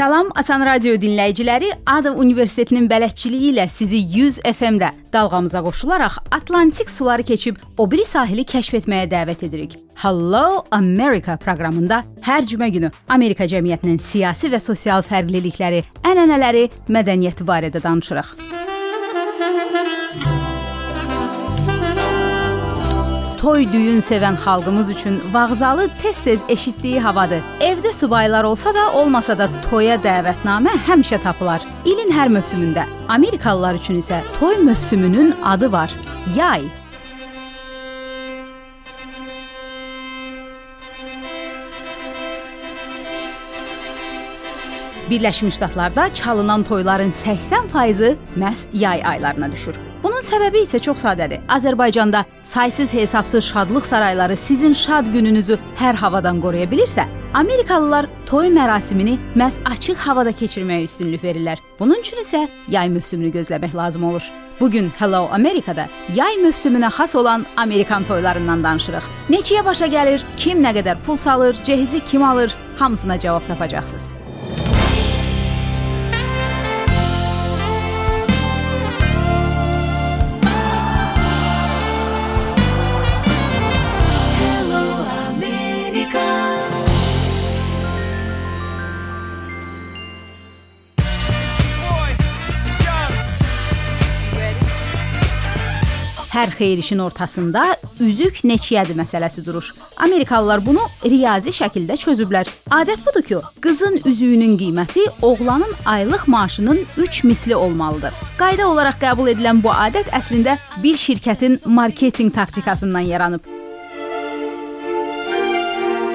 Salam Asan Radio dinləyiciləri. Adam Universitetinin bələdçiliyi ilə sizi 100 FM-də dalğamıza qoşularaq Atlantik suları keçib o biri sahili kəşf etməyə dəvət edirik. Hello America proqramında hər cümə günü Amerika cəmiyyətinin siyasi və sosial fərqlilikləri, ənənələri, mədəniyyəti barədə danışırıq. Toy düyün sevən xalqımız üçün vağzalı tez-tez eşitdiyi havadır. Evdə subaylar olsa da, olmasa da toya dəvətnamə həmişə tapılar. İlin hər mövsümündə. Amerikalılar üçün isə toy mövsümünün adı var. Yay. Birləşmiş Ştatlarda çalınan toyların 80%-i məhz yay aylarına düşür. Bunun səbəbi isə çox sadədir. Azərbaycanda saysız hesabsız şadlıq sarayları sizin şad gününüzü hər havadan qoruya bilirsə, Amerikalılar toy mərasimini məhz açıq havada keçirməyə üstünlük verirlər. Bunun üçün isə yay mövsümünü gözləmək lazım olur. Bu gün Hello Amerikada yay mövsümünə xas olan Amerikan toylarından danışırıq. Neçəyə başa gəlir, kim nə qədər pul salır, cehizi kim alır, hamısına cavab tapacaqsınız. Hər xeyir işin ortasında üzük neçəyədir məsələsi durur. Amerikalılar bunu riyazi şəkildə çözüblər. Adət budur ki, qızın üzüyünün qiyməti oğlanın aylıq maaşının 3 misli olmalıdır. Qayda olaraq qəbul edilən bu adət əslində bir şirkətin marketinq taktikasından yaranıb.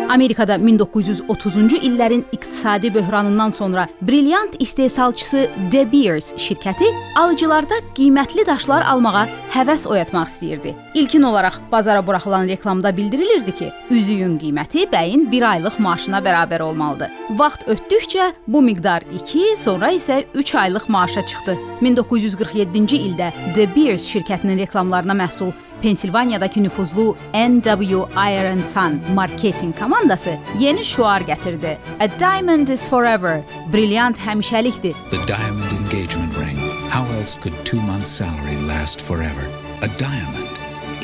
Amerikada 1930-cu illərin iqtisadi böhranından sonra brilyant istehsalçısı De Beers şirkəti alıcılarda qiymətli daşlar almağa həvəs oyatmaq istəyirdi. İlkin olaraq bazara buraxılan reklamda bildirilirdi ki, üzüyün qiyməti bəyin 1 aylıq maaşına bərabər olmalıdır. Vaxt ötdükcə bu miqdar 2, sonra isə 3 aylıq maaşa çıxdı. 1947-ci ildə De Beers şirkətinin reklamlarına məhsul Pensilvaniyadakı nüfuzlu NW Iron Sun marketinq komandası yeni şuar gətirdi. A diamond is forever. Brilyant həmişəlikdir. The diamond engagement ring. How else could 2 months salary last forever? A diamond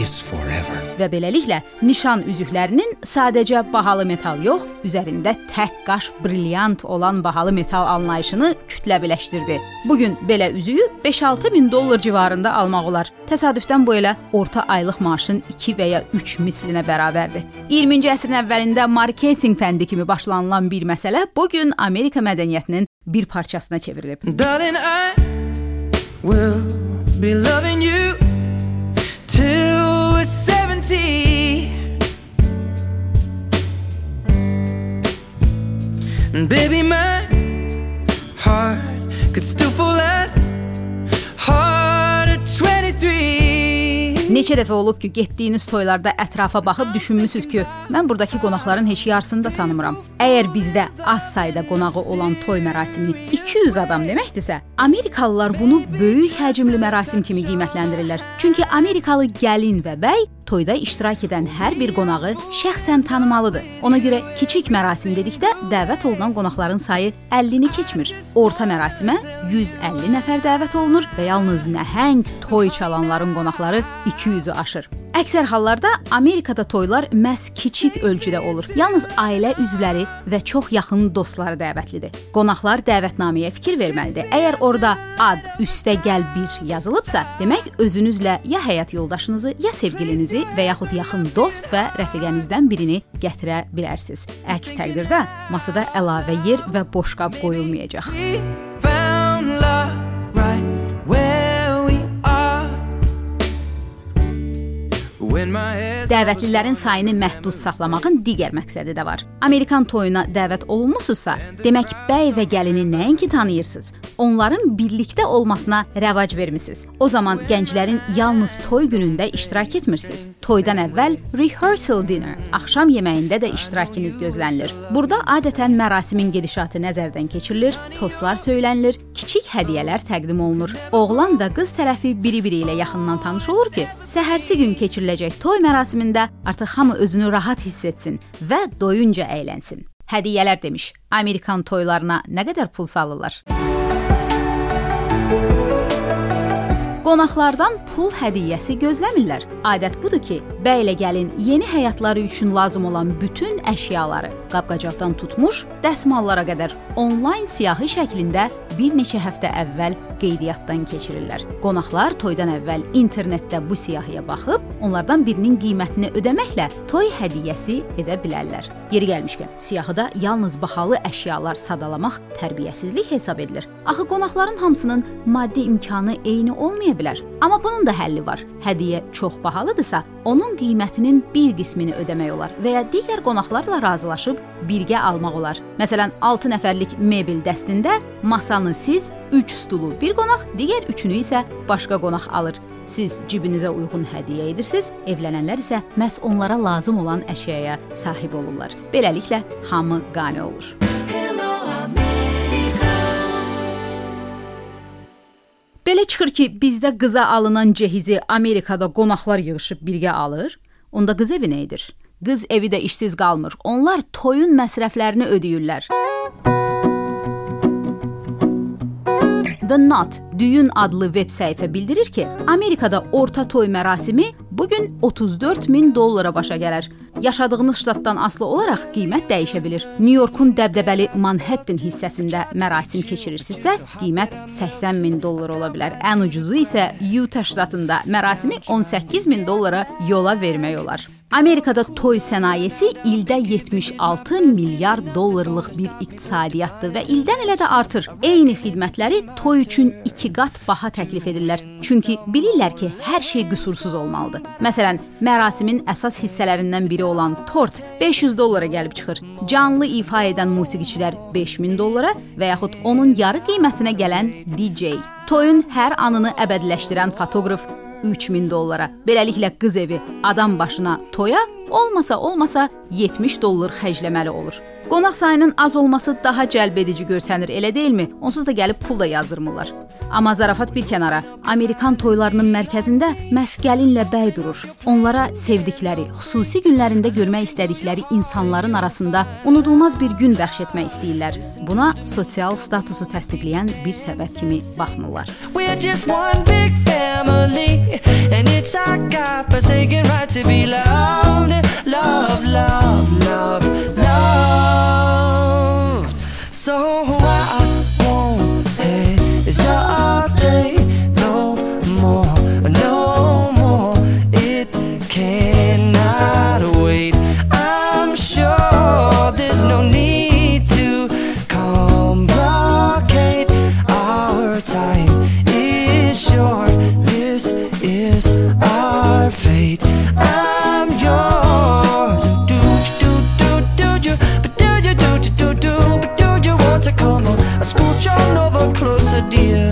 is forever. Və beləliklə nişan üzüklərinin sadəcə bahalı metal yox, üzərində tək qaş brilyant olan bahalı metal anlayışını kütləviləşdirdi. Bu gün belə üzüyü 5-6 min dollar civarında almaq olar. Təsadüfdən bu elə orta aylıq maaşın 2 və ya 3 mislinə bərabərdir. 20-ci əsrin əvvəlində marketinq fəndi kimi başlanılan bir məsələ bu gün Amerika mədəniyyətinin bir parçasına çevrilib. Darling, I will be loving you And baby, my heart could still fall as hard at 23. Neçə dəfə olub ki, getdiyiniz toylarda ətrafa baxıb düşünmüsüz ki, mən burdakı qonaqların heç yarısını da tanımıram. Əgər bizdə az sayda qonağı olan toy mərasimi 200 adam deməkdirsə, Amerikalılar bunu böyük həcmli mərasim kimi qiymətləndirirlər. Çünki Amerikalı gəlin və bəy toyda iştirak edən hər bir qonağı şəxsən tanımalıdır. Ona görə kiçik mərasim dedikdə dəvət olunan qonaqların sayı 50-ni keçmir. Orta mərasimə 150 nəfər dəvət olunur və yalnız nəhəng toy çalanların qonaqları 200-ü aşır. Əksər hallarda Amerikada toylar məhz kiçik ölçüdə olur. Yalnız ailə üzvləri və çox yaxın dostları dəvətlidir. Qonaqlar dəvətnaməyə fikir verməlidir. Əgər orada ad üstə gəl bir yazılıbsa, demək özünüzlə ya həyat yoldaşınızı, ya sevgilinizi və yaxud yaxın dost və rəfiqənizdən birini gətirə bilərsiniz. Əks təqdirdə masada əlavə yer və boş qab qoyulmayacaq. Dəvətlilərin sayını məhdud saxlamağın digər məqsədi də var. Amerikan toyuna dəvət olunmusunuzsa, demək bəy və gəlini nəinki tanıyırsınız, onların birlikdə olmasına rəvac vermisiniz. O zaman gənclərin yalnız toy günündə iştirak etmirsiniz. Toydan əvvəl rehearsal dinner, axşam yeməyində də iştirakınız gözlənilir. Burada adətən mərasimin gedişatı nəzərdən keçirilir, tostlar söylənilir, kiçik hədiyyələr təqdim olunur. Oğlan və qız tərəfi biri-biri ilə yaxından tanış olur ki, səhərsi gün keçiriləcək toy mərasimində artıq hamı özünü rahat hiss etsin və doyunca əylənsin. Hədiyyələr demiş. Amerikan toylarına nə qədər pul salırlar? Qonaqlardan pul hədiyyəsi gözləmirlər. Adət budur ki, bəylə gəlin yeni həyatları üçün lazım olan bütün əşyaları, qapqacaqdan tutmuş dəsmallara qədər onlayn siyahı şəklində bir neçə həftə əvvəl qeydiyyatdan keçirirlər. Qonaqlar toydan əvvəl internetdə bu siyahıya baxıb, onlardan birinin qiymətini ödəməklə toy hədiyyəsi edə bilərlər. Yeri gəlmişkən, siyahıda yalnız bahalı əşyalar sadalamaq tərbiyəsizlik hesab edilir. Axı qonaqların hamısının maddi imkanı eyni olmaya bilər. Amma bunun da həlli var. Hədiyyə çox bahalıdırsa, onun qiymətinin bir qismini ödəmək olar və ya digər qonaqlarla razılaşıb birgə almaq olar. Məsələn, 6 nəfərlik mebel dəstində masanı siz 3 stulu bir qonaq, digər üçünü isə başqa qonaq alır. Siz cibinizə uyğun hədiyyə edirsiniz, evlənənlər isə məhz onlara lazım olan əşyaya sahib olurlar. Beləliklə hamı qane olur. Belə çıxır ki, bizdə qıza alınan cehizi Amerikada qonaqlar yığılıb birgə alır. Onda qız evi nə edir? Qız evi də işsiz qalmır. Onlar toyun məsrəflərini ödəyirlər. The Knot Düyün adlı veb səhifə bildirir ki, Amerikada orta toy mərasimi bu gün 34 min dollara başa gələr. Yaşadığınız ştatdan asılı olaraq qiymət dəyişə bilər. New Yorkun dəbdəbəli Manhattan hissəsində mərasim keçirirsinizsə, qiymət 80 min dollar ola bilər. Ən ucuzu isə Utah ştatında mərasimi 18 min dollara yola vermək olar. Amerikada toy sənayesi ildə 76 milyard dollarlıq bir iqtisadiyyatdır və ildən ilə də artır. Eyni xidmətləri toy üçün 2 qat baha təklif edirlər. Çünki bilirlər ki, hər şey qüsursuz olmalıdır. Məsələn, mərasimin əsas hissələrindən biri olan tort 500 dollara gəlib çıxır. Canlı ifa edən musiqiçilər 5000 dollara və yaxud onun yarı qiymətinə gələn DJ. Toyun hər anını əbədiləşdirən fotoqraf 3000 dollara. Beləliklə qız evi adam başına toya olmasa olmasa 70 dollar xərcləməli olur. Qonaq sayının az olması daha cəlbedici görsənir, elə deyilmi? Onsuz da gəlib pul da yazdırmırlar. Amma zarafat bir kənara, Amerikan toylarının mərkəzində məhz gəlinlə bəy durur. Onlara sevdikləri, xüsusi günlərində görmək istədikləri insanların arasında unudulmaz bir gün bəxş etmək istəyirlər. Buna sosial statusu təsdiqləyən bir səbəb kimi baxmırlar. We're just one big family and it's our God-forsaken right to be loved, I'm yours. Do do do do do, but do you do do do do, but do you want to come on? Scooch on over closer, dear,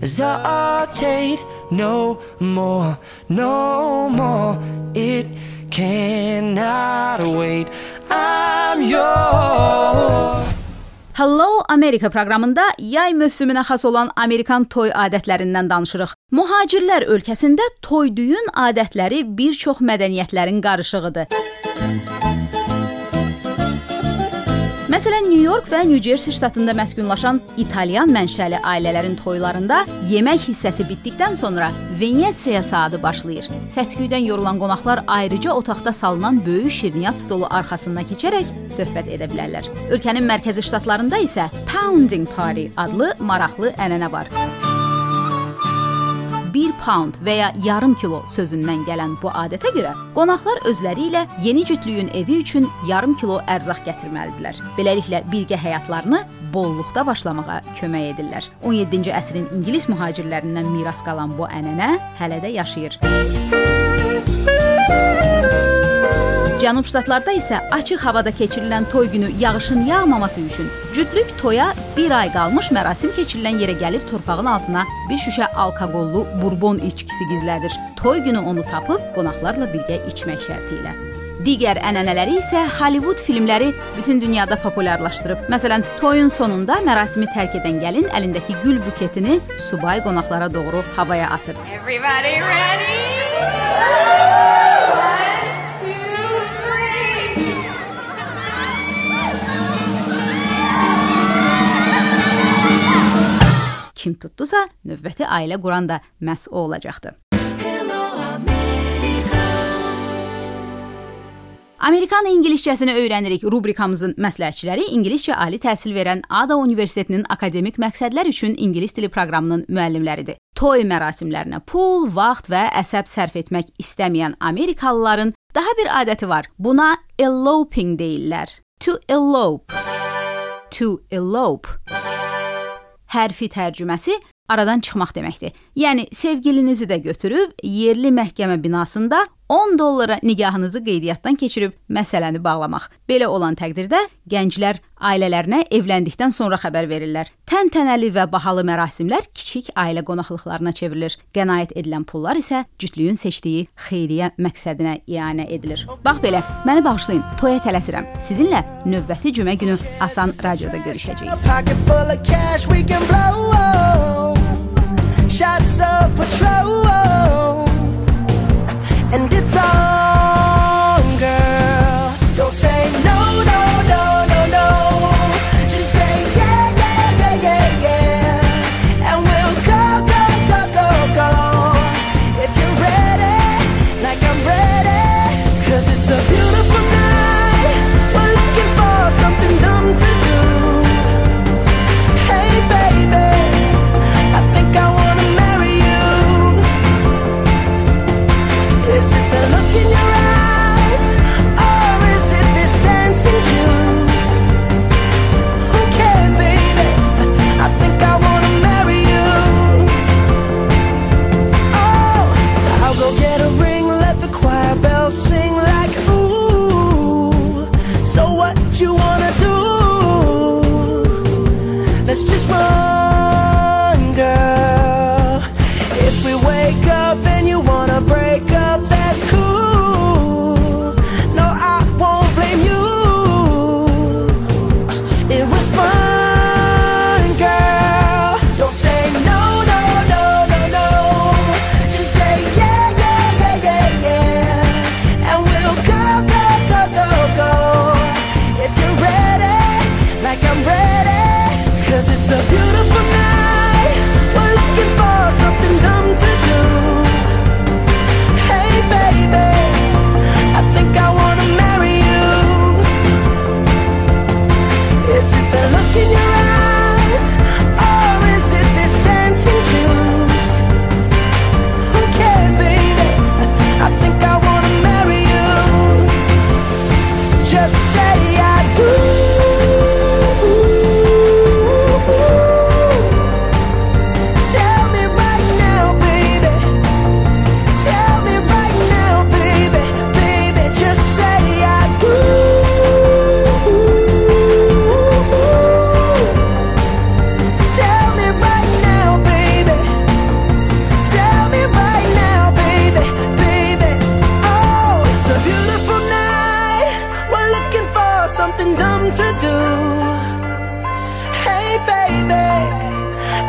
hesitate no more, no more. It cannot wait. I'm yours. Hello Amerika proqramında yay mövsümünə xas olan Amerikan toy adətlərindən danışırıq. Mühacirlər ölkəsində toy-düyün adətləri bir çox mədəniyyətlərin qarışığıdır. Məsələn, New York və Jersey ştatında məskunlaşan İtalyan mənşəli ailələrin toylarında yemək hissəsi bitdikdən sonra Venetsiyaya saatı başlayır. Səsküydən yorulan qonaqlar ayrıca otaqda salınan böyük şirniyyat stolu arxasına keçərək söhbət edə bilərlər. Ölkənin mərkəzi ştatlarında isə Pounding Party adlı maraqlı ənənə var. 1 pound və ya yarım kilo sözündən gələn bu adətə görə qonaqlar özləri ilə yeni cütlüyün evi üçün yarım kilo ərzaq gətirməlidirlər. Beləliklə birgə həyatlarını bolluqda başlamağa kömək edirlər. 17-ci əsrin ingilis mühacirlərindən miras qalan bu ənənə hələ də yaşayır. Cənub ştatlarda isə açıq havada keçirilən toy günü yağışın yağmaması üçün cütlük toya 1 ay qalmış mərasim keçirilən yerə gəlib torpağın altına bir şüşə alkoqollu burbon içkisi gizlədir. Toy günü onu tapıb qonaqlarla birgə içmək şərti ilə. Digər ənənələri isə Hollywood filmləri bütün dünyada populyarlaşdırıb. Məsələn, toyun sonunda mərasimi tərk edən gəlin əlindəki gül buketini subay qonaqlara doğru havaya atır. Everybody ready? Kim tutdusa, növbəti ailə quran da məhz o olacaqdı. Amerikan ingiliscəsini öyrənirik rubrikamızın məsləhətçiləri ingiliscə ali təhsil verən Ada Universitetinin akademik məqsədlər üçün ingilis dili proqramının müəllimləridir. Toy mərasimlərinə pul, vaxt və əsəb sərf etmək istəməyən Amerikalıların daha bir adəti var. Buna eloping deyirlər. To elope. To elope hərfi tərcüməsi aradan çıxmaq deməkdir. Yəni sevgilinizi də götürüb yerli məhkəmə binasında 10 dollara nigahınızı qeydiyyatdan keçirib məsələni bağlamaq. Belə olan təqdirdə gənclər ailələrinə evləndikdən sonra xəbər verirlər. Təntənəli və bahalı mərasimlər kiçik ailə qonaqlıqlarına çevrilir. Qənaət edilən pullar isə cütlüyün seçdiyi xeyriyyə məqsədinə ianə edilir. Bax belə, məni bağışlayın, toya tələsirəm. Sizinlə növbəti cümə günü Asan radioda görüşəcəyik. Shots of patrol and it's on,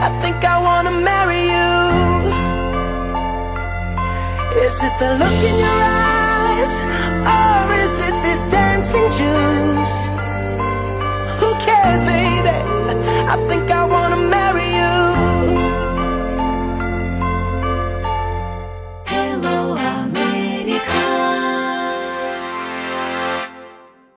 I think I wanna marry you. Is it the look in your eyes Or is it this dancing juice? Who cares baby? I think I wanna marry